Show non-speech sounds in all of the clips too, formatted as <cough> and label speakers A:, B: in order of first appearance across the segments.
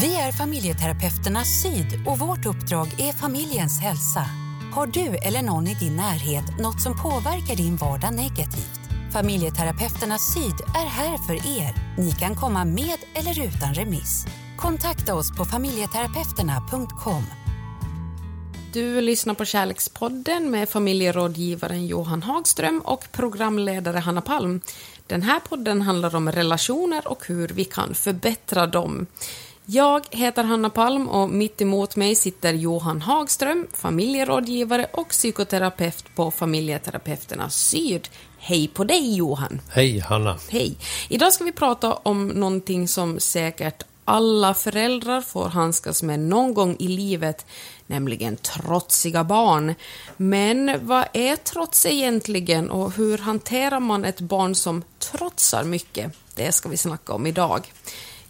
A: Vi är familjeterapeuterna Syd och vårt uppdrag är familjens hälsa. Har du eller någon i din närhet något som påverkar din vardag negativt? Familjeterapeuterna Syd är här för er. Ni kan komma med eller utan remiss. Kontakta oss på familjeterapeuterna.com.
B: Du lyssnar på Kärlekspodden med familjerådgivaren Johan Hagström och programledare Hanna Palm. Den här podden handlar om relationer och hur vi kan förbättra dem. Jag heter Hanna Palm och mitt emot mig sitter Johan Hagström, familjerådgivare och psykoterapeut på Familjeterapeuterna Syd. Hej på dig Johan!
C: Hej Hanna!
B: Hej! Idag ska vi prata om någonting som säkert alla föräldrar får handskas med någon gång i livet, nämligen trotsiga barn. Men vad är trots egentligen och hur hanterar man ett barn som trotsar mycket? Det ska vi snacka om idag.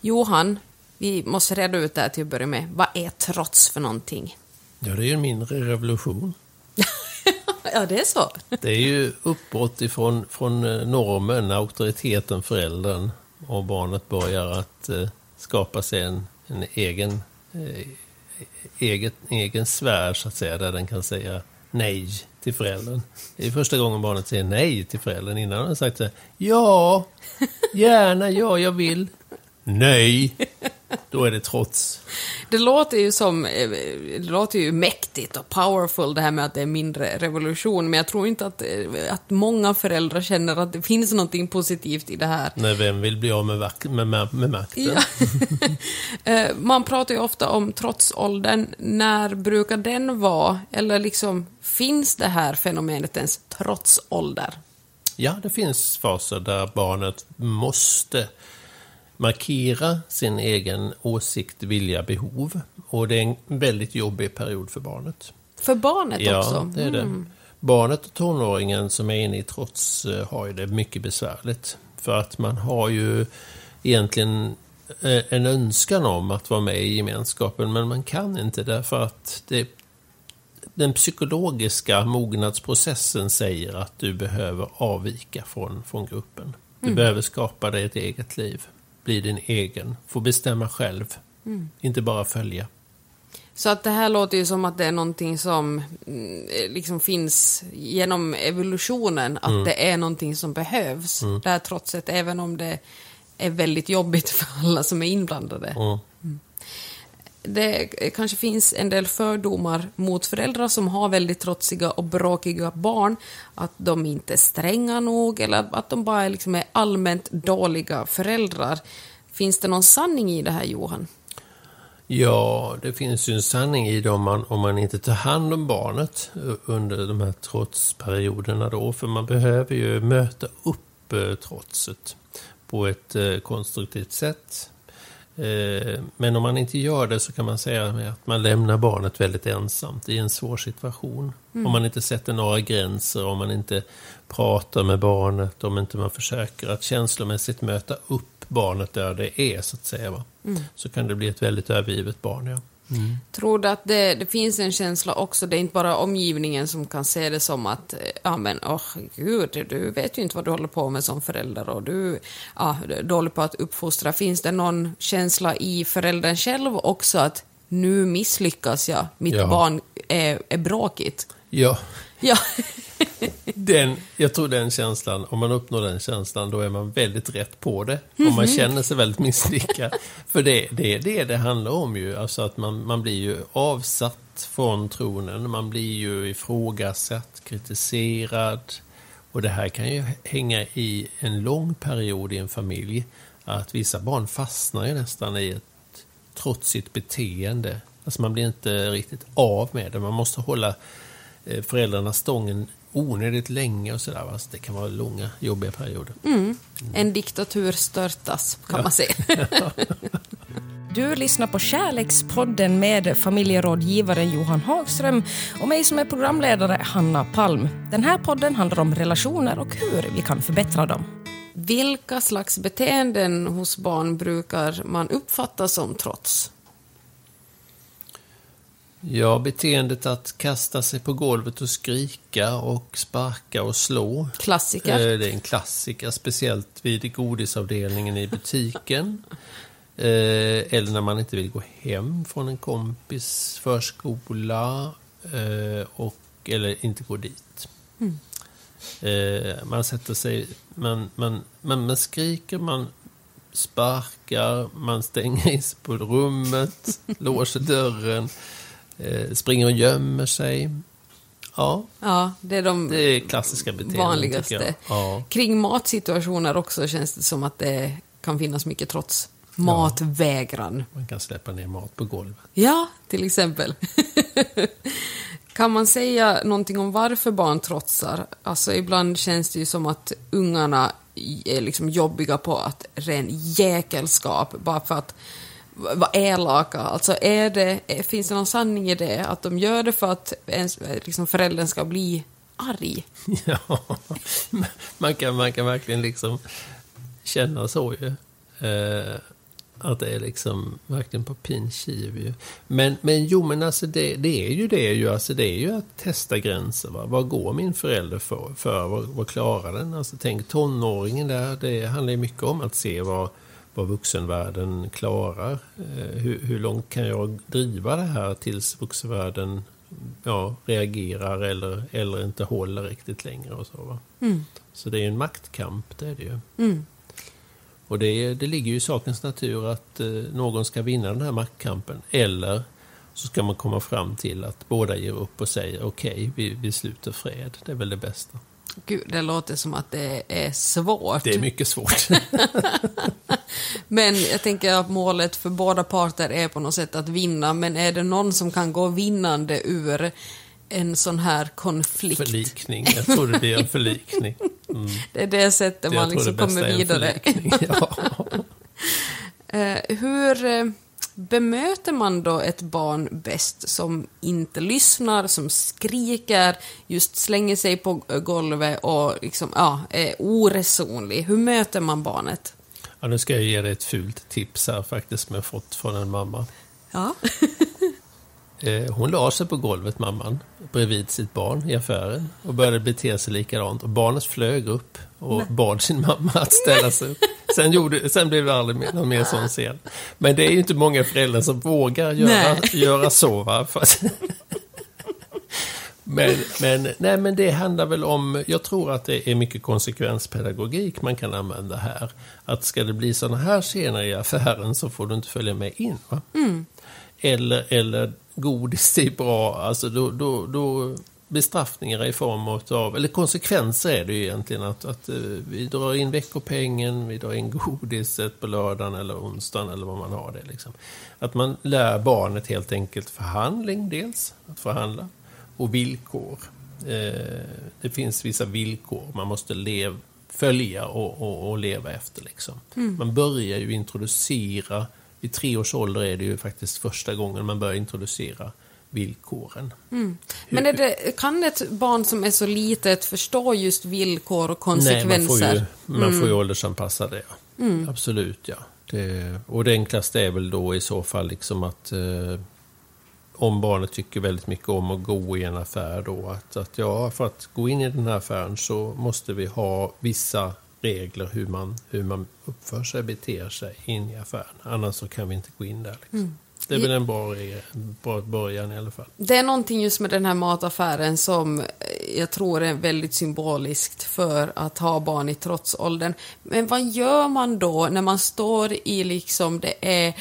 B: Johan, vi måste reda ut det här till att börja med. Vad är trots för någonting?
C: Ja, det är ju en mindre revolution. <laughs>
B: ja, det är så.
C: det är ju uppbrott ifrån från eh, normen, auktoriteten, föräldern och barnet börjar att eh, skapa sig en, en egen, eh, eget, egen sfär, så att säga, där den kan säga nej till föräldern. Det är första gången barnet säger nej till föräldern. Innan har den sagt så här, ja, gärna, ja, jag vill. Nej, då är det trots.
B: Det låter ju som, eh, det låter ju mäktigt och powerful det här med att det är mindre revolution, men jag tror inte att, eh, att många föräldrar känner att det finns någonting positivt i det här.
C: Nej, vem vill bli av med, med, med, med makten? Ja. <laughs>
B: Eh, man pratar ju ofta om trotsåldern. När brukar den vara? Eller liksom, finns det här fenomenet ens trotsålder?
C: Ja, det finns faser där barnet måste markera sin egen åsikt, vilja, behov. Och det är en väldigt jobbig period för barnet.
B: För barnet
C: ja,
B: också?
C: Ja, det är det. Mm. Barnet och tonåringen som är inne i trots eh, har ju det mycket besvärligt. För att man har ju egentligen eh, en önskan om att vara med i gemenskapen, men man kan inte därför att det, den psykologiska mognadsprocessen säger att du behöver avvika från, från gruppen. Du mm. behöver skapa dig ett eget liv bli din egen, få bestämma själv, mm. inte bara följa.
B: Så att det här låter ju som att det är någonting som mm, liksom finns genom evolutionen, att mm. det är någonting som behövs. Mm. Det här trotset, även om det är väldigt jobbigt för alla som är inblandade. Mm. Det kanske finns en del fördomar mot föräldrar som har väldigt trotsiga och bråkiga barn, att de inte är stränga nog eller att de bara liksom är allmänt dåliga föräldrar. Finns det någon sanning i det här, Johan?
C: Ja, det finns ju en sanning i det om man, om man inte tar hand om barnet under de här trotsperioderna då, för man behöver ju möta upp eh, trotset på ett eh, konstruktivt sätt. Eh, men om man inte gör det så kan man säga att man lämnar barnet väldigt ensamt i en svår situation. Mm. Om man inte sätter några gränser, om man inte pratar med barnet, om inte man försöker att känslomässigt möta upp barnet där det är, så att säga. Mm. Så kan det bli ett väldigt övergivet barn, ja.
B: Mm. Tror du att det, det, finns en känsla också, det är inte bara omgivningen som kan se det som att, ja men åh oh, gud, du vet ju inte vad du håller på med som förälder och du ja, är dålig på att uppfostra. Finns det någon känsla i föräldern själv också att nu misslyckas jag, mitt ja. barn är, är bråkigt?
C: Ja.
B: Ja. <laughs>
C: den, jag tror den känslan, om man uppnår den känslan, då är man väldigt rätt på det. Mm. Om man mhm. känner sig väldigt misslyckad. För det är det, det det handlar om ju. Alltså att man, man blir ju avsatt från tronen. Man blir ju ifrågasatt, kritiserad. Och det här kan ju hänga i en lång period i en familj. Att vissa barn fastnar ju nästan i ett trotsigt beteende. Alltså man blir inte riktigt av med det. Man måste hålla föräldrarna stången onödigt länge och sådär. Så det kan vara långa, jobbiga perioder.
B: Mm. En diktatur störtas, kan ja. man säga. <laughs> Du lyssnar på Kärlekspodden med familjerådgivaren Johan Hagström och mig som är programledare, Hanna Palm. Den här podden handlar om relationer och hur vi kan förbättra dem. Vilka slags beteenden hos barn brukar man uppfatta som trots?
C: Ja, beteendet att kasta sig på golvet och skrika och sparka och slå.
B: Klassiker.
C: Eh, det är en klassiker, speciellt vid godisavdelningen i butiken. <laughs> Eh, eller när man inte vill gå hem från en kompis förskola. Eh, och, eller inte gå dit.
B: Mm.
C: Man sätter sig, man, man, man, man skriker, man sparkar, man stänger in sig på rummet, <laughs> låser dörren, springer och gömmer sig. Ja,
B: Ja, det är de
C: det är klassiska
B: vanligaste.
C: Ja.
B: Kring matsituationer också känns det som att det kan finnas mycket trots. Matvägran.
C: Man kan släppa ner mat på golvet.
B: Ja, till exempel. <laughs> kan man säga någonting om varför barn trotsar? Alltså ibland känns det ju som att ungarna är liksom jobbiga på att ren jäkelskap, bara för att vara elaka. Alltså är det, finns det någon sanning i det? Att de gör det för att ens, eh, liksom föräldern ska bli arg? <laughs>
C: Ja, man kan, man kan verkligen liksom känna så ju. Eh, att det är liksom verkligen på pin kiv ju. Men, men jo, men alltså det, det är ju det ju. Alltså det är ju att testa gränser. Va? Vad går min förälder för? för vad, vad klarar den? Alltså tänk tonåringen där. Det handlar ju mycket om att se vad, vad vuxenvärlden klarar. Eh, hur, hur långt kan jag driva det här tills vuxenvärlden ja, reagerar eller, eller inte håller riktigt längre och så. Va? Så det är en maktkamp, det är det ju.
B: Mm.
C: Och det, det ligger ju i sakens natur att eh, någon ska vinna den här maktkampen. Eller så ska man komma fram till att båda ger upp och säger okej, vi, vi sluter fred. Det är väl det bästa.
B: Gud, det låter som att det är svårt.
C: Det är mycket svårt. <laughs>
B: Men jag tänker att målet för båda parter är på något sätt att vinna, men är det någon som kan gå vinnande ur en sån här konflikt?
C: förlikning. Jag tror det blir en förlikning. Mm. <laughs>
B: Det är det sättet man liksom kommer vidare.
C: Ja. <laughs>
B: Eh, hur eh, bemöter man då ett barn bäst som inte lyssnar, som skriker, just slänger sig på golvet och liksom, ja, är oresonlig? Hur möter man barnet?
C: Ja, nu ska jag ge dig ett fult tips här faktiskt som jag fått från en mamma.
B: Ja. <laughs>
C: Eh, Hon la sig på golvet, mamman, bredvid sitt barn i affären och började bete sig likadant. Och barnet flög upp och bad sin mamma att ställa sig upp. Sen, gjorde, sen blev det aldrig mer, någon mer sån scen. Men det är ju inte många föräldrar som vågar göra,
B: Nej.
C: göra så. Va? Men, men, nej, men det handlar väl om, jag tror att det är mycket konsekvenspedagogik man kan använda här. Att ska det bli sådana här scener i affären så får du inte följa med in. Va? Eller, eller godis är bra, alltså då, då, då bestraffningar i form av, eller konsekvenser är det ju egentligen att, att eh, vi drar in veckopengen, vi drar in godiset på lördagen eller onsdagen eller vad man har det. Liksom. Att man lär barnet helt enkelt förhandling dels, att förhandla, och villkor. Eh, det finns vissa villkor man måste lev, följa och, och, och leva efter. Liksom. Man börjar ju introducera, vid tre års ålder är det ju faktiskt första gången man börjar introducera villkoren.
B: Men är det, kan ett barn som är så litet förstå just villkor och
C: Nej, man får ju,
B: konsekvenser?
C: man får ju åldersanpassa det. Ja. Absolut, ja. Det, och det enklaste är väl då i så fall liksom att eh, om barnet tycker väldigt mycket om att gå i en affär då, att, att ja, för att gå in i den här affären så måste vi ha vissa regler hur man, hur man uppför sig, beter sig in i affären. Annars så kan vi inte gå in där. Liksom. Det är väl en bra, början i alla fall.
B: Det är någonting just med den här mataffären som jag tror är väldigt symboliskt för att ha barn i trotsåldern. Men vad gör man då när man står i liksom, det är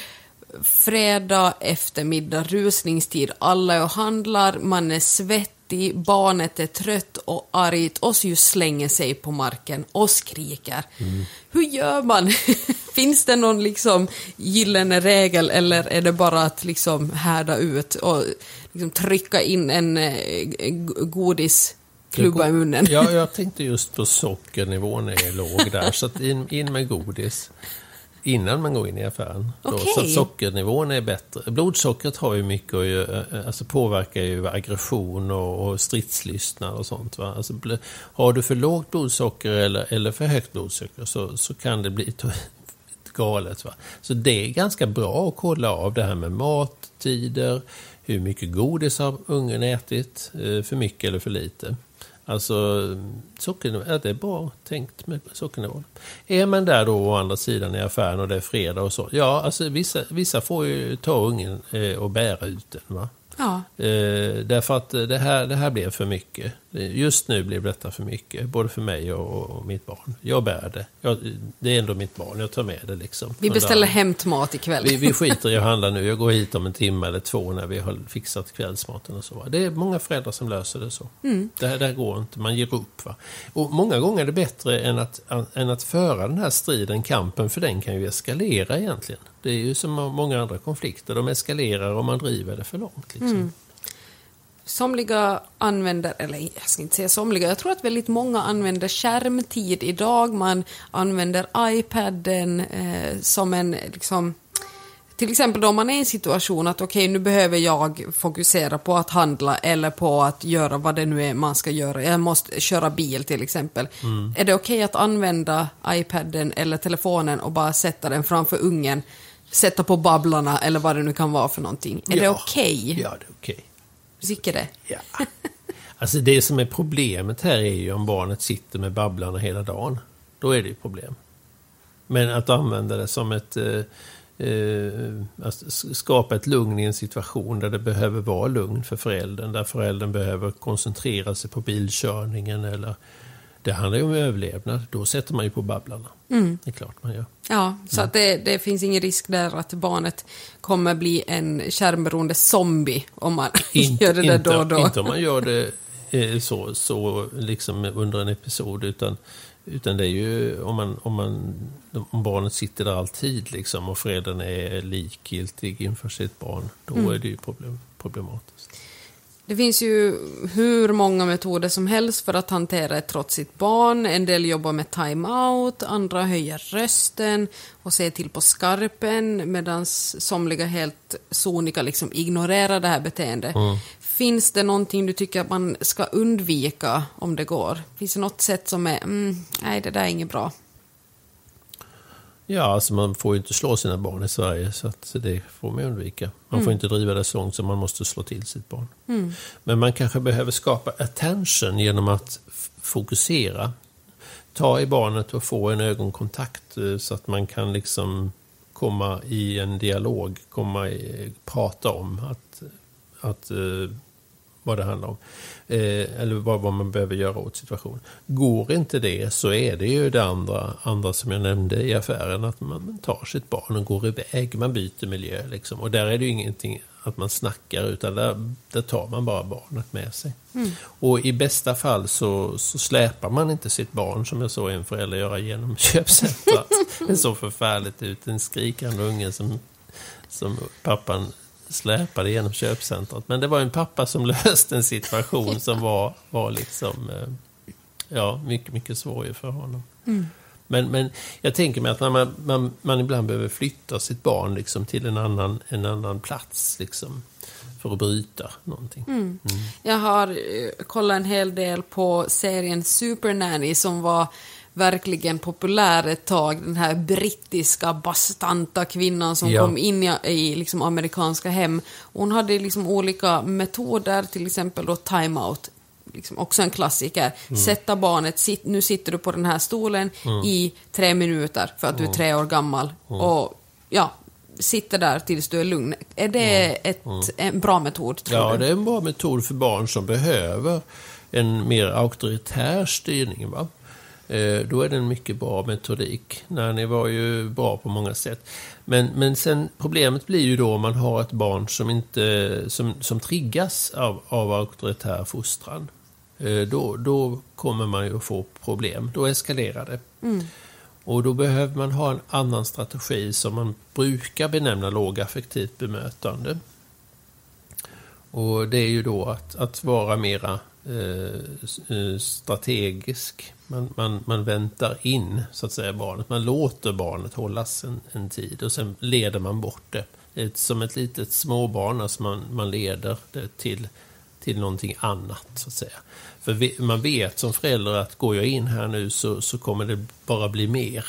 B: fredag eftermiddag, rusningstid, alla är och handlar, man är svettig, barnet är trött och argt och så just slänger sig på marken och skriker. Hur gör man? <laughs> Finns det någon liksom gyllene regel eller är det bara att liksom härda ut och liksom trycka in en eh, g- godisklubba i munnen?
C: Ja, jag <laughs> tänkte just på sockernivån är låg där, så in, in med godis innan man går in i affären. Då,
B: Okej.
C: Så att sockernivån är bättre. Blodsockret har ju mycket att göra, alltså påverkar ju aggression och, och stridslystnad och sånt. Va? Alltså, har du för lågt blodsocker eller, eller för högt blodsocker så, så kan det bli <laughs> galet. Va? Så det är ganska bra att kolla av det här med mattider, hur mycket godis har ungen ätit, eh, för mycket eller för lite. Alltså, sockernivå, det är bra tänkt med sockernivån. Är man där då å andra sidan i affären och det är fredag och så. Ja, alltså vissa, vissa får ju ta ungen eh, och bära ut den. Va?
B: Ja.
C: Eh, därför att det här, det här blev för mycket. Just nu blev detta för mycket, både för mig och, och mitt barn. Jag bär det. Jag, det är ändå mitt barn, jag tar med det liksom.
B: Vi beställer hämtmat ikväll.
C: Vi, vi skiter i att handla nu. Jag går hit om en timme eller två när vi har fixat kvällsmaten och så. Det är många föräldrar som löser det så.
B: Mm.
C: Det, här, det här går inte, man ger upp. Va? Och många gånger är det bättre än att, än att föra den här striden, kampen, för den kan ju eskalera egentligen. Det är ju som många andra konflikter, de eskalerar om man driver det för långt. Liksom.
B: Mm. Somliga använder, eller jag ska inte säga somliga, jag tror att väldigt många använder skärmtid idag. Man använder iPaden eh, som en, liksom, till exempel då man är i en situation att okej, okay, nu behöver jag fokusera på att handla eller på att göra vad det nu är man ska göra. Jag måste köra bil till exempel.
C: Mm.
B: Är det okej okay att använda iPaden eller telefonen och bara sätta den framför ungen, sätta på babblarna eller vad det nu kan vara för någonting? Är
C: ja.
B: det okej? Okay?
C: Ja, det är okej. Okay.
B: Tycker det?
C: Ja. <laughs> Alltså det som är problemet här är ju om barnet sitter med babblarna hela dagen. Då är det ju problem. Men att använda det som ett... Eh, eh, skapa ett lugn i en situation där det behöver vara lugn för föräldern. Där föräldern behöver koncentrera sig på bilkörningen eller... Det handlar ju om överlevnad. Då sätter man ju på babblarna.
B: Mm.
C: Det är klart man gör.
B: Ja, så
C: Mm.
B: att det, det finns ingen risk där att barnet kommer bli en skärmberoende zombie om man <laughs>
C: Inte,
B: gör det där
C: inte,
B: då och då.
C: Inte om man gör det eh, så, så liksom under en episod, utan, utan det är ju om, man, om, man, om barnet sitter där alltid liksom, och föräldern är likgiltig inför sitt barn, då
B: Mm.
C: är det ju problem, problematiskt.
B: Det finns ju hur många metoder som helst för att hantera ett trotsigt barn. En del jobbar med time-out, andra höjer rösten och ser till på skarpen medan somliga helt sonika liksom ignorerar det här beteendet.
C: Mm.
B: Finns det någonting du tycker att man ska undvika om det går? Finns det något sätt som är, mm, nej det där är inget bra?
C: Ja, alltså man får ju inte slå sina barn i Sverige, så att det får man undvika. Man får inte driva det så långt som man måste slå till sitt barn.
B: Mm.
C: Men man kanske behöver skapa attention genom att fokusera. Ta i barnet och få en ögonkontakt eh, så att man kan liksom komma i en dialog, komma i, prata om att, att, eh, vad det handlar om. Eh, eller vad, vad man behöver göra åt situationen. Går inte det så är det ju det andra, andra som jag nämnde i affären, att man tar sitt barn och går iväg, man byter miljö. Liksom. Och där är det ju ingenting att man snackar, utan där, där tar man bara barnet med sig. Och i bästa fall så, så släpar man inte sitt barn, som jag såg en förälder göra genom <laughs> köpcentret. Det såg förfärligt ut, en skrikande unge som, som pappan släpade genom köpcentret. Men det var en pappa som <laughs> löste en situation som var, var liksom, eh, ja, mycket, mycket svår för honom. Men, men jag tänker mig att när man, man, man ibland behöver flytta sitt barn liksom till en annan, en annan plats liksom, för att bryta någonting.
B: Jag har eh, kollat en hel del på serien Supernanny som var verkligen populär ett tag. Den här brittiska bastanta kvinnan som
C: Ja.
B: kom in i, i liksom amerikanska hem. Hon hade liksom olika metoder, till exempel då timeout. Liksom också en klassiker. Sätta barnet, sit, nu sitter du på den här stolen i tre minuter för att du är tre år gammal. Och ja, sitter där tills du är lugn. Är det ett, en bra metod, tror
C: Ja,
B: du?
C: det är en bra metod för barn som behöver en mer auktoritär styrning. Va? Eh, Då är det en mycket bra metodik. Nanny var ju bra på många sätt. Men, men sen problemet blir ju då om man har ett barn som, inte, som, som triggas av, av auktoritär fostran. Eh, Då, då kommer man ju att få problem. Då eskalerar det. Och då behöver man ha en annan strategi som man brukar benämna lågaffektivt bemötande. Och det är ju då att, att vara mera Eh, eh, strategisk. Man, man, man väntar in så att säga barnet. Man låter barnet hållas en, en tid och sen leder man bort det. det ett, som ett litet småbarn, alltså man, man leder det till, till någonting annat så att säga. För vi, man vet som förälder att går jag in här nu så, så kommer det bara bli mer.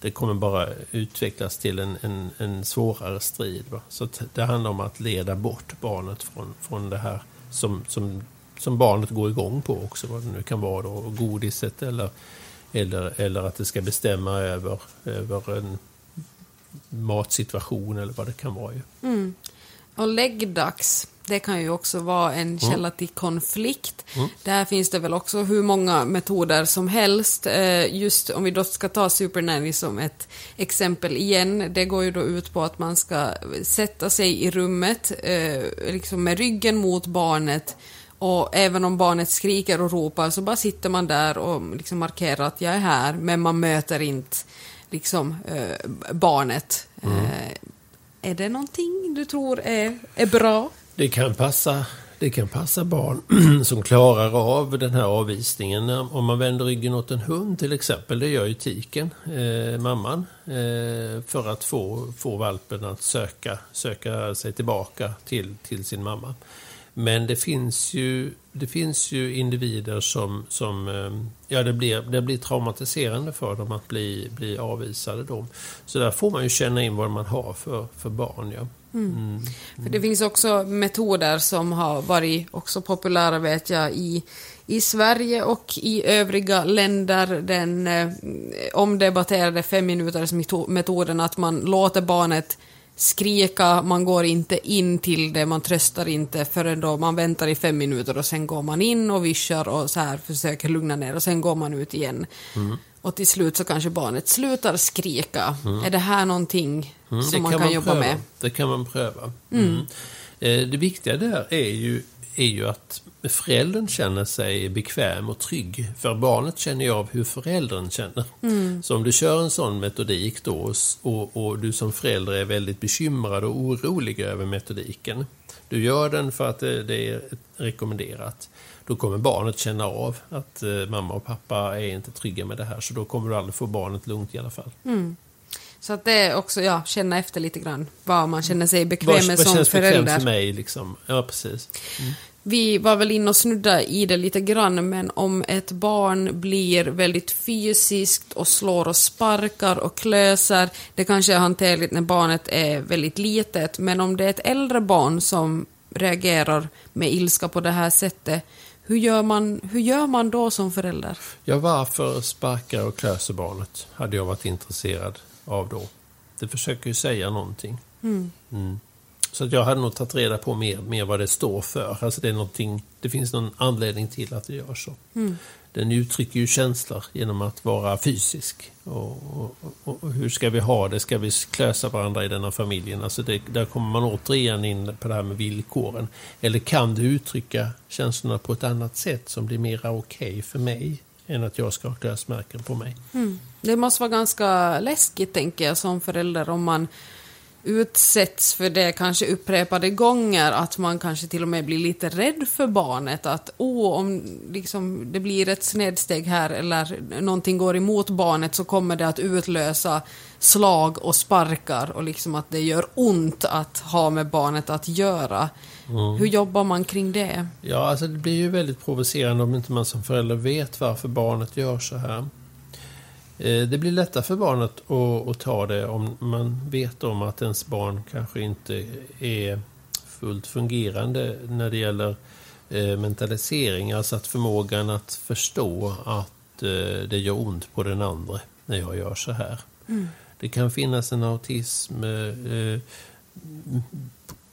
C: Det kommer bara utvecklas till en, en, en svårare strid. Va? Så att det handlar om att leda bort barnet från, från det här som, som som barnet går igång på också, vad det nu kan vara då, godiset eller, eller, eller att det ska bestämma över, över en matsituation eller vad det kan vara. Ju.
B: Mm. Och läggdags, det kan ju också vara en källa till konflikt.
C: Mm.
B: Där finns det väl också hur många metoder som helst. Eh, Just om vi då ska ta Supernanny som ett exempel igen, det går ju då ut på att man ska sätta sig i rummet eh, liksom med ryggen mot barnet och även om barnet skriker och ropar så bara sitter man där och liksom markerar att jag är här, men man möter inte liksom eh, barnet. Eh, är det någonting du tror är, är bra?
C: Det kan passa, det kan passa barn <clears throat> som klarar av den här avvisningen. Om man vänder ryggen åt en hund till exempel, det gör ju tiken, eh, mamman, eh, för att få, få valpen att söka, söka sig tillbaka till, till sin mamma. Men det finns ju, det finns ju individer som, som eh, ja, det blir, det blir traumatiserande för dem att bli, bli avvisade. Då. Så där får man ju känna in vad man har för, för barn. Ja. Mm.
B: För det finns också metoder som har varit också populära vet jag i, i Sverige och i övriga länder. Den eh, omdebatterade fem minuters meto- metoden att man låter barnet skrika, man går inte in till det, man tröstar inte förrän då man väntar i fem minuter och sen går man in och vischar och så här försöker lugna ner och sen går man ut igen. Och till slut så kanske barnet slutar skrika. Är det här någonting
C: Mm,
B: som
C: det
B: man kan,
C: man
B: jobba
C: pröva.
B: med?
C: Det kan man pröva. Mm. Eh, Det viktiga där är ju, är ju att föräldern känner sig bekväm och trygg. För barnet känner ju av hur föräldern känner. Så om du kör en sån metodik då och, och du som förälder är väldigt bekymrad och orolig över metodiken. Du gör den för att det, det är rekommenderat. Då kommer barnet känna av att eh, mamma och pappa är inte trygga med det här. Så då kommer du aldrig få barnet lugnt i alla fall.
B: Så att det är också, ja, känna efter lite grann vad man känner sig bekväm
C: Vad,
B: med
C: vad
B: som
C: känns bekvämt
B: förälder.
C: för mig? Liksom? Ja, precis.
B: Vi var väl inne och snudda i det lite grann, men om ett barn blir väldigt fysiskt och slår och sparkar och klöser, det kanske är hanterligt när barnet är väldigt litet, men om det är ett äldre barn som reagerar med ilska på det här sättet, hur gör man, hur gör man då som förälder?
C: Ja, varför sparkar och klöser barnet? Hade jag varit intresserad av då. Det försöker ju säga någonting. Mm. Så att jag hade nog tagit reda på mer, mer vad det står för. Alltså det, är någonting, det finns någon anledning till att det gör så. Den uttrycker ju känslor genom att vara fysisk. Och, och, och, och hur ska vi ha det? Ska vi klösa varandra i denna familjen? Alltså det, där kommer man återigen in på det här med villkoren. Eller kan du uttrycka känslorna på ett annat sätt som blir mera okej för mig än att jag ska ha klösmärken på mig?
B: Det måste vara ganska läskigt, tänker jag, som förälder om man utsätts för det kanske upprepade gånger, att man kanske till och med blir lite rädd för barnet, att åh, om liksom, det blir ett snedsteg här eller någonting går emot barnet så kommer det att utlösa slag och sparkar och liksom att det gör ont att ha med barnet att göra. Hur jobbar man kring det?
C: Ja, alltså det blir ju väldigt provocerande om inte man som förälder vet varför barnet gör så här. Eh, Det blir lättare för barnet att, ta det om man vet om att ens barn kanske inte är fullt fungerande när det gäller eh, mentalisering. Alltså att förmågan att förstå att eh, det gör ont på den andra när jag gör så här. Det kan finnas en autism,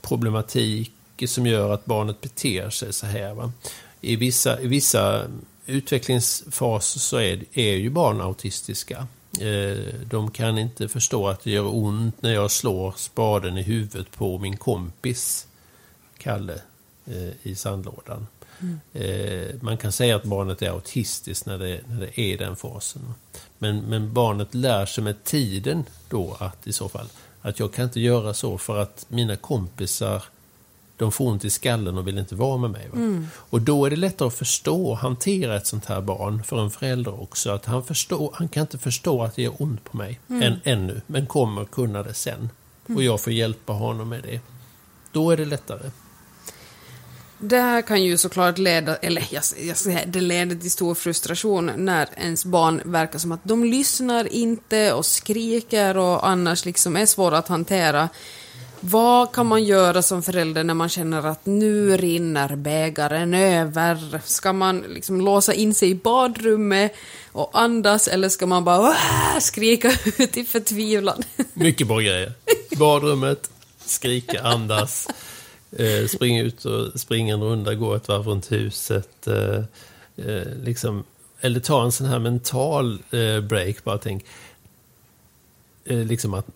C: problematik som gör att barnet beter sig så här. Va? I, vissa, I vissa utvecklingsfaser så är, är ju barn autistiska. Eh, De kan inte förstå att det gör ont när jag slår spaden i huvudet på min kompis Kalle eh, i sandlådan. Eh, Man kan säga att barnet är autistiskt när det, när det är i den fasen. Men, men barnet lär sig med tiden då att i så fall att jag kan inte göra så för att mina kompisar de får ont i skallen och vill inte vara med mig. Va? Och då är det lättare att förstå och hantera ett sånt här barn för en förälder också. Att han, förstår, han kan inte förstå att det gör ont på mig än, ännu, men kommer kunna det sen. Och jag får hjälpa honom med det. Då är det lättare.
B: Det här kan ju såklart leda, eller jag, jag säger, det leder till stor frustration när ens barn verkar som att de lyssnar inte och skriker och annars liksom är svåra att hantera. Vad kan man göra som förälder när man känner att nu rinner bägaren över? Ska man liksom låsa in sig i badrummet och andas eller ska man bara "Åh!" skrika <laughs> ut i förtvivlan?
C: Mycket bra grejer. Badrummet, skrika, andas, eh, springa ut och springa en runda, gå ett varv runt huset. Eh, eh, liksom, eller ta en sån här mental eh, break, bara tänk. Eh, liksom att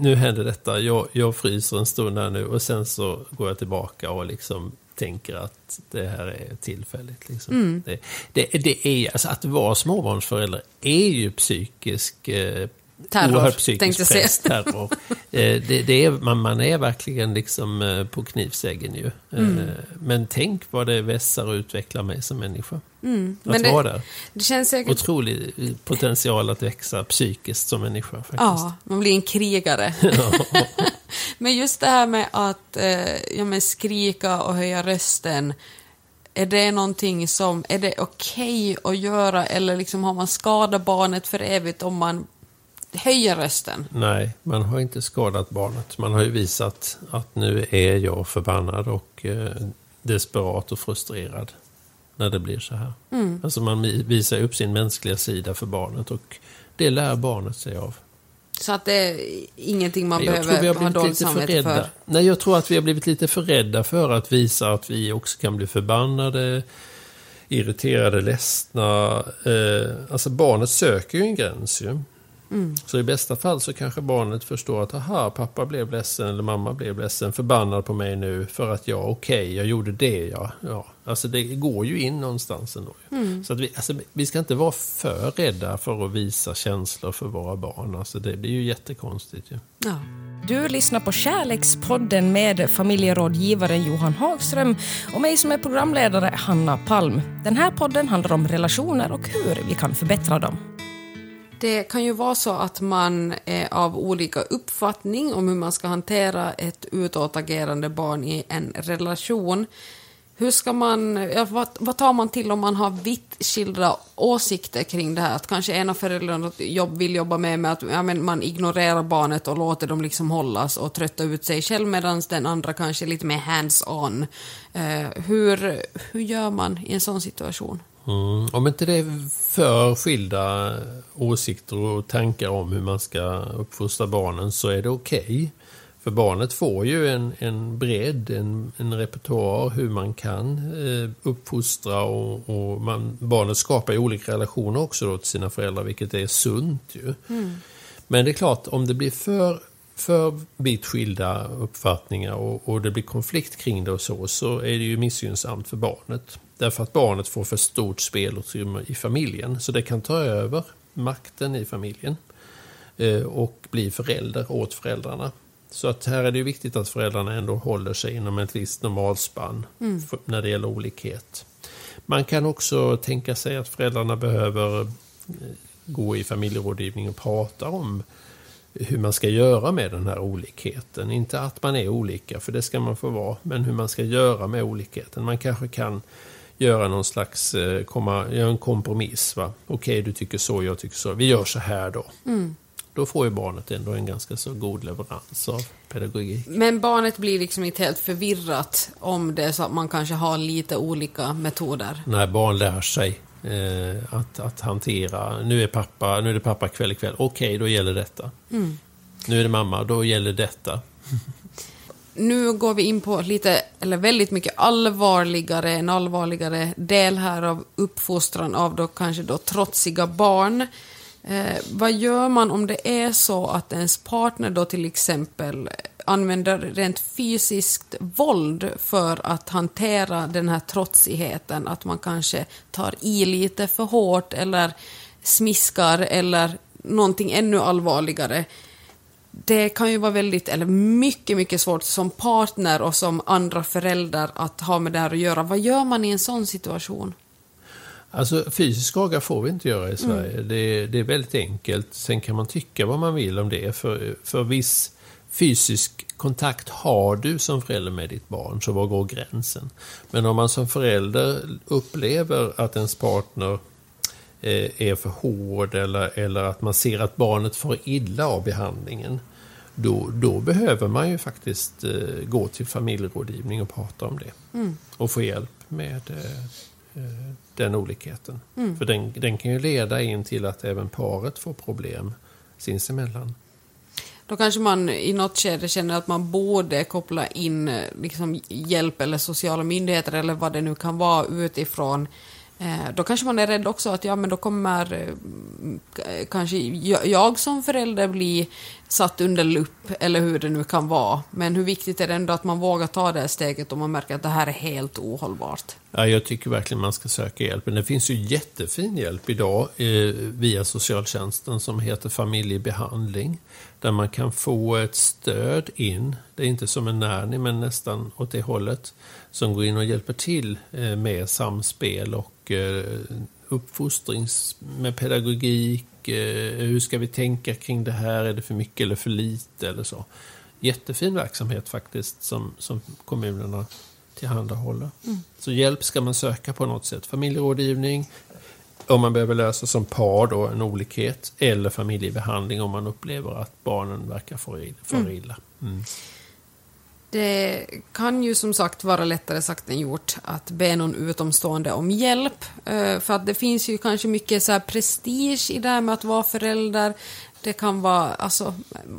C: nu händer detta, jag, jag fryser en stund här nu och sen så går jag tillbaka och liksom tänker att det här är tillfälligt. Liksom. Det, det, det är, alltså, att vara småbarnsförälder är ju psykisk eh,
B: Terror,
C: oerhört
B: tänkte
C: psykisk
B: jag
C: press, terror. <laughs> Eh, det, det är, man, man är verkligen liksom eh, på knivsäggen ju.
B: Mm.
C: Eh, Men tänk vad det vässar och utvecklar mig som människa. Att
B: Mm. Men det-
C: vara där.
B: Det känns säkert...
C: Otrolig potential att växa psykiskt som människa faktiskt.
B: Ja, man blir en krigare. <laughs> <laughs> men just det här med att ja, men skrika och höja rösten, är det någonting som, är det okej att göra eller liksom har man skadat barnet för evigt om man höjer rösten?
C: Nej, man har inte skadat barnet. Man har ju visat att nu är jag förbannad och eh, desperat och frustrerad när det blir så här.
B: Mm.
C: Alltså man visar upp sin mänskliga sida för barnet och det lär barnet sig av.
B: Så att det är ingenting man
C: jag
B: behöver ha dåligt samvete för.
C: Nej, jag tror att vi har blivit lite för rädda för att visa att vi också kan bli förbannade, irriterade, ledsna. Eh, alltså barnet söker ju en gräns ju.
B: Mm.
C: Så i bästa fall så kanske barnet förstår att aha, pappa blev ledsen eller mamma blev ledsen, förbannad på mig nu för att jag, okej, jag gjorde det, ja. ja. Alltså det går ju in någonstans ändå.
B: Mm.
C: Så att vi, alltså, vi ska inte vara för rädda för att visa känslor för våra barn. Alltså det blir ju jättekonstigt ju.
B: Ja.
D: Du lyssnar på Kärlekspodden med familjerådgivaren Johan Hagström och mig som är programledare, Hanna Palm. Den här podden handlar om relationer och hur vi kan förbättra dem.
B: Det kan ju vara så att man är av olika uppfattning om hur man ska hantera ett utåtagerande barn i en relation. Hur ska man, ja, vad, vad tar man till om man har vitt skilda åsikter kring det här? Att kanske en av föräldrarna jobb, vill jobba med, med att ja, men man ignorerar barnet och låter dem liksom hållas och trötta ut sig själv medan den andra kanske är lite mer hands-on. Eh, hur, hur gör man i en sån situation?
C: Mm. Om inte det är för skilda åsikter och tankar om hur man ska uppfostra barnen så är det okej. För barnet får ju en, en bredd, en, en repertoar hur man kan eh, uppfostra och, och man, barnet skapar ju olika relationer också då till sina föräldrar vilket är sunt ju. Men det är klart, om det blir för, för vitt skilda uppfattningar och, och det blir konflikt kring det och så, så är det ju missgynnsamt för barnet. Därför att barnet får för stort spelutrymme i familjen, så det kan ta över makten i familjen eh, och bli förälder åt föräldrarna. Så att här är det viktigt att föräldrarna ändå håller sig inom ett visst normalspann för, när det gäller olikhet. Man kan också tänka sig att föräldrarna behöver eh, gå i familjerådgivning och prata om hur man ska göra med den här olikheten. Inte att man är olika, för det ska man få vara, men hur man ska göra med olikheten. Man kanske kan göra någon slags, eh, komma, göra en kompromiss. Okej, du tycker så, jag tycker så. Vi gör så här då. Då får ju barnet ändå en ganska så god leverans av pedagogik.
B: Men barnet blir liksom inte helt förvirrat om det är så att man kanske har lite olika metoder.
C: När barn lär sig eh, att, att hantera, nu är, pappa, nu är det pappa kväll ikväll, okej, då gäller detta. Nu är det mamma, då gäller detta. <laughs>
B: Nu går vi in på lite, eller väldigt mycket allvarligare, en allvarligare del här av uppfostran av då kanske då trotsiga barn. Eh, vad gör man om det är så att ens partner då till exempel använder rent fysiskt våld för att hantera den här trotsigheten? Att man kanske tar i lite för hårt eller smiskar eller någonting ännu allvarligare. Det kan ju vara väldigt, eller mycket, mycket svårt som partner och som andra föräldrar att ha med det här att göra. Vad gör man i en sån situation?
C: Alltså fysisk aga får vi inte göra i Sverige. Det, det är väldigt enkelt. Sen kan man tycka vad man vill om det. För, för viss fysisk kontakt har du som förälder med ditt barn, så var går gränsen? Men om man som förälder upplever att ens partner är för hård eller, eller att man ser att barnet får illa av behandlingen, då, då behöver man ju faktiskt eh, gå till familjerådgivning och prata om det.
B: Mm.
C: Och få hjälp med eh, eh, den olikheten. För den, den kan ju leda in till att även paret får problem sinsemellan.
B: Då kanske man i något skede känner att man borde koppla in eh, liksom, hjälp eller sociala myndigheter eller vad det nu kan vara utifrån. Eh, då kanske man är rädd också att ja, men då kommer eh, kanske jag, jag som förälder bli satt under lupp eller hur det nu kan vara. Men hur viktigt är det ändå att man vågar ta det här steget om man märker att det här är helt ohållbart?
C: Ja, jag tycker verkligen man ska söka hjälp. Men det finns ju jättefin hjälp idag eh, via socialtjänsten som heter familjebehandling. Där man kan få ett stöd in. Det är inte som en nanny, men nästan åt det hållet. Som går in och hjälper till eh, med samspel och eh, uppfostrings med pedagogik. Eh, hur ska vi tänka kring det här? Är det för mycket eller för lite? Eller så. Jättefin verksamhet faktiskt som, som kommunerna tillhandahåller. Så hjälp ska man söka på något sätt. Familjerådgivning, om man behöver lösa som par då en olikhet, eller familjebehandling om man upplever att barnen verkar fara illa. Mm.
B: Det kan ju som sagt vara lättare sagt än gjort att be någon utomstående om hjälp. Eh, för att det finns ju kanske mycket så här prestige i det här med att vara förälder. Det kan vara, alltså,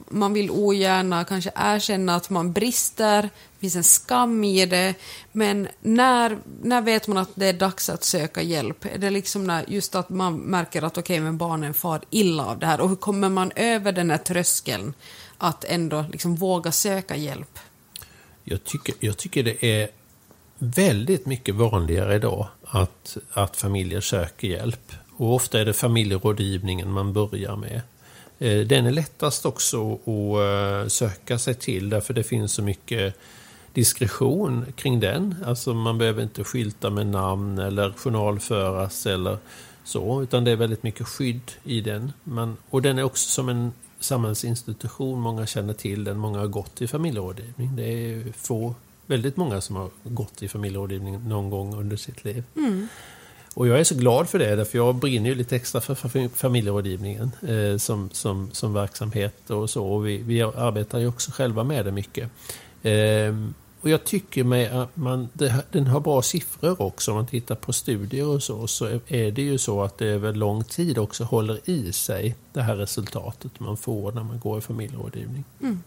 B: man vill ogärna kanske erkänna att man brister. Det finns en skam i det. Men när, när vet man att det är dags att söka hjälp? Är det liksom när, just att man märker att okej, men barnen far illa av det här? Och hur kommer man över den här tröskeln att ändå liksom våga söka hjälp?
C: Jag, tycker, jag tycker det är väldigt mycket vanligare idag att, att familjer söker hjälp. Och ofta är det familjerådgivningen man börjar med. Eh, den är lättast också att eh, söka sig till därför det finns så mycket diskretion kring den. Alltså man behöver inte skylta med namn eller journalföras eller så, utan det är väldigt mycket skydd i den. Man, och den är också som en samhällsinstitution, många känner till den, många har gått i familjerådgivning. Det är få, väldigt många som har gått i familjerådgivning någon gång under sitt liv. Och jag är så glad för det, därför jag brinner ju lite extra för fam- familjerådgivningen eh, som, som, som verksamhet och så. Och vi, vi arbetar ju också själva med det mycket. Ehm, och jag tycker mig att man, det, den har bra siffror också. Om man tittar på studier och så, så är det ju så att det över lång tid också håller i sig det här resultatet man får när man går i familjerådgivning. Mm.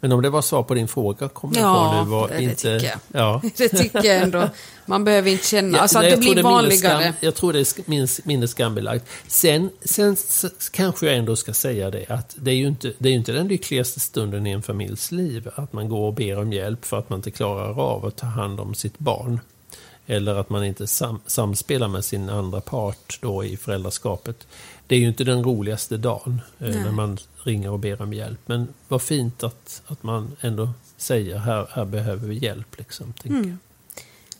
C: Men om det var svar på din fråga, kommer jag
B: Ja,
C: på nu, var
B: det- det
C: inte...
B: tycker jag.
C: Ja. <laughs>
B: Det tycker jag ändå. Man behöver inte känna... Alltså att
C: nej,
B: det blir
C: mindre
B: vanligare.
C: Skam, jag tror det är minst, mindre skambelagt. Sen, sen kanske jag ändå ska säga det att det är, ju inte, det är inte den lyckligaste stunden i en familjs liv att man går och ber om hjälp för att man inte klarar av att ta hand om sitt barn. Eller att man inte sam, samspelar med sin andra part då i föräldraskapet. Det är ju inte den roligaste dagen eh,
B: Nej.
C: när man ringer och ber om hjälp. Men vad fint att, att man ändå säger här, här behöver vi hjälp. Liksom, tänker
B: Mm.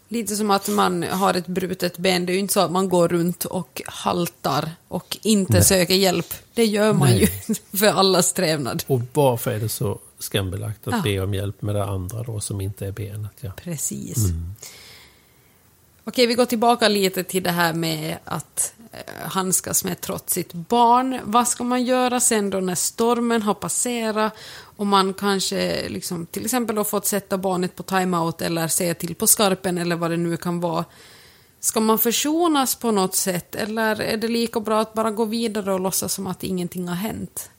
B: Lite som att man har ett brutet ben. Det är ju inte så att man går runt och haltar och inte
C: Nej.
B: söker hjälp. Det gör man
C: Nej.
B: ju <laughs> för allas trevnad.
C: Och varför är det så skambelagt att
B: Ja.
C: be om hjälp med det andra då som inte är benet? Ja.
B: Precis.
C: Mm.
B: Okej, vi går tillbaka lite till det här med att Eh, handskas med trots sitt barn. Vad ska man göra sen då när stormen har passerat och man kanske liksom, till exempel har fått sätta barnet på timeout eller säga till på skarpen eller vad det nu kan vara. Ska man försonas på något sätt eller är det lika bra att bara gå vidare och låtsas som att ingenting har hänt?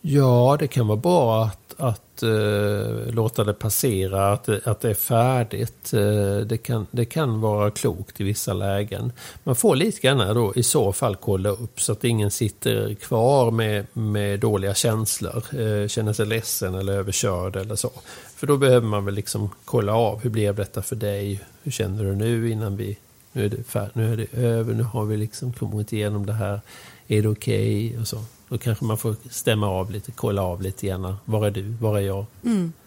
C: ja, det kan vara bra att, att uh, låta det passera, att det, att det är färdigt. Uh, det, kan, det kan vara klokt i vissa lägen. Man får lite grann då i så fall kolla upp så att ingen sitter kvar med, med dåliga känslor, uh, känner sig ledsen eller överkörd eller så. För då behöver man väl liksom kolla av, hur blev detta för dig? Hur känner du nu innan vi nu är det, fär, nu är det över, nu har vi liksom kommit igenom det här. Är det okej? Och så. Då kanske man får stämma av lite, kolla av lite grann. Var är du? Var är jag?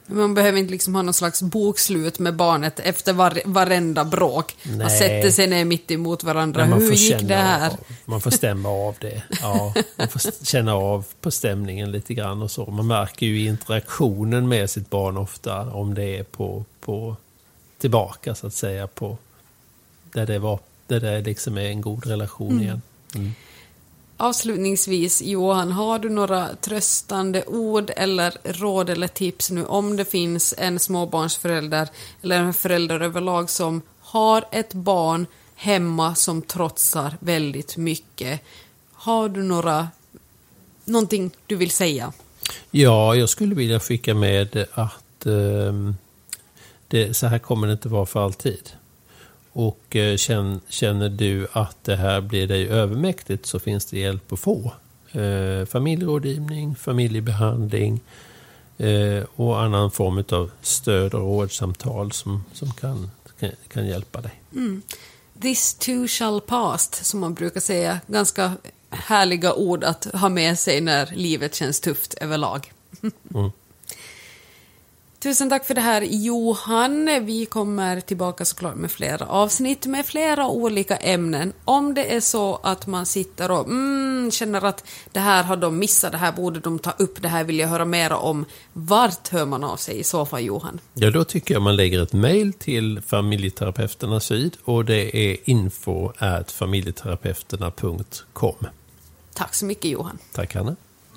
B: Man behöver inte liksom ha någon slags bokslut med barnet efter var, varenda bråk. Man
C: Nej.
B: sätter sig ner mitt emot varandra.
C: Man
B: Hur
C: får
B: gick det här?
C: Av, man får stämma av det. Ja, man får känna av på stämningen lite grann och så. Man märker ju interaktionen med sitt barn ofta om det är på, på tillbaka så att säga på där det var där det liksom är en god relation igen. Mm.
B: Avslutningsvis, Johan, har du några tröstande ord eller råd eller tips nu om det finns en småbarnsförälder eller en förälder överlag som har ett barn hemma som trotsar väldigt mycket. Har du några, någonting du vill säga?
C: Ja, jag skulle vilja skicka med att eh, det, så här kommer det inte vara för alltid. Och eh, känner du att det här blir dig övermäktigt så finns det hjälp att få. Eh, familjerådgivning, familjebehandling eh, och annan form av stöd och rådsamtal som, som kan, kan, kan hjälpa dig.
B: Mm. This too shall pass, som man brukar säga. Ganska härliga ord att ha med sig när livet känns tufft överlag. Mm. Tusen tack för det här Johan. Vi kommer tillbaka såklart med flera avsnitt med flera olika ämnen. Om det är så att man sitter och mm, känner att det här har de missat, det här borde de ta upp, det här vill jag höra mera om. Vart hör man av sig i så fall Johan?
C: Ja, då tycker jag man lägger ett mejl till familjeterapeuterna syd och det är info familjeterapeuterna.com.
B: Tack så mycket Johan.
C: Tack Hanna.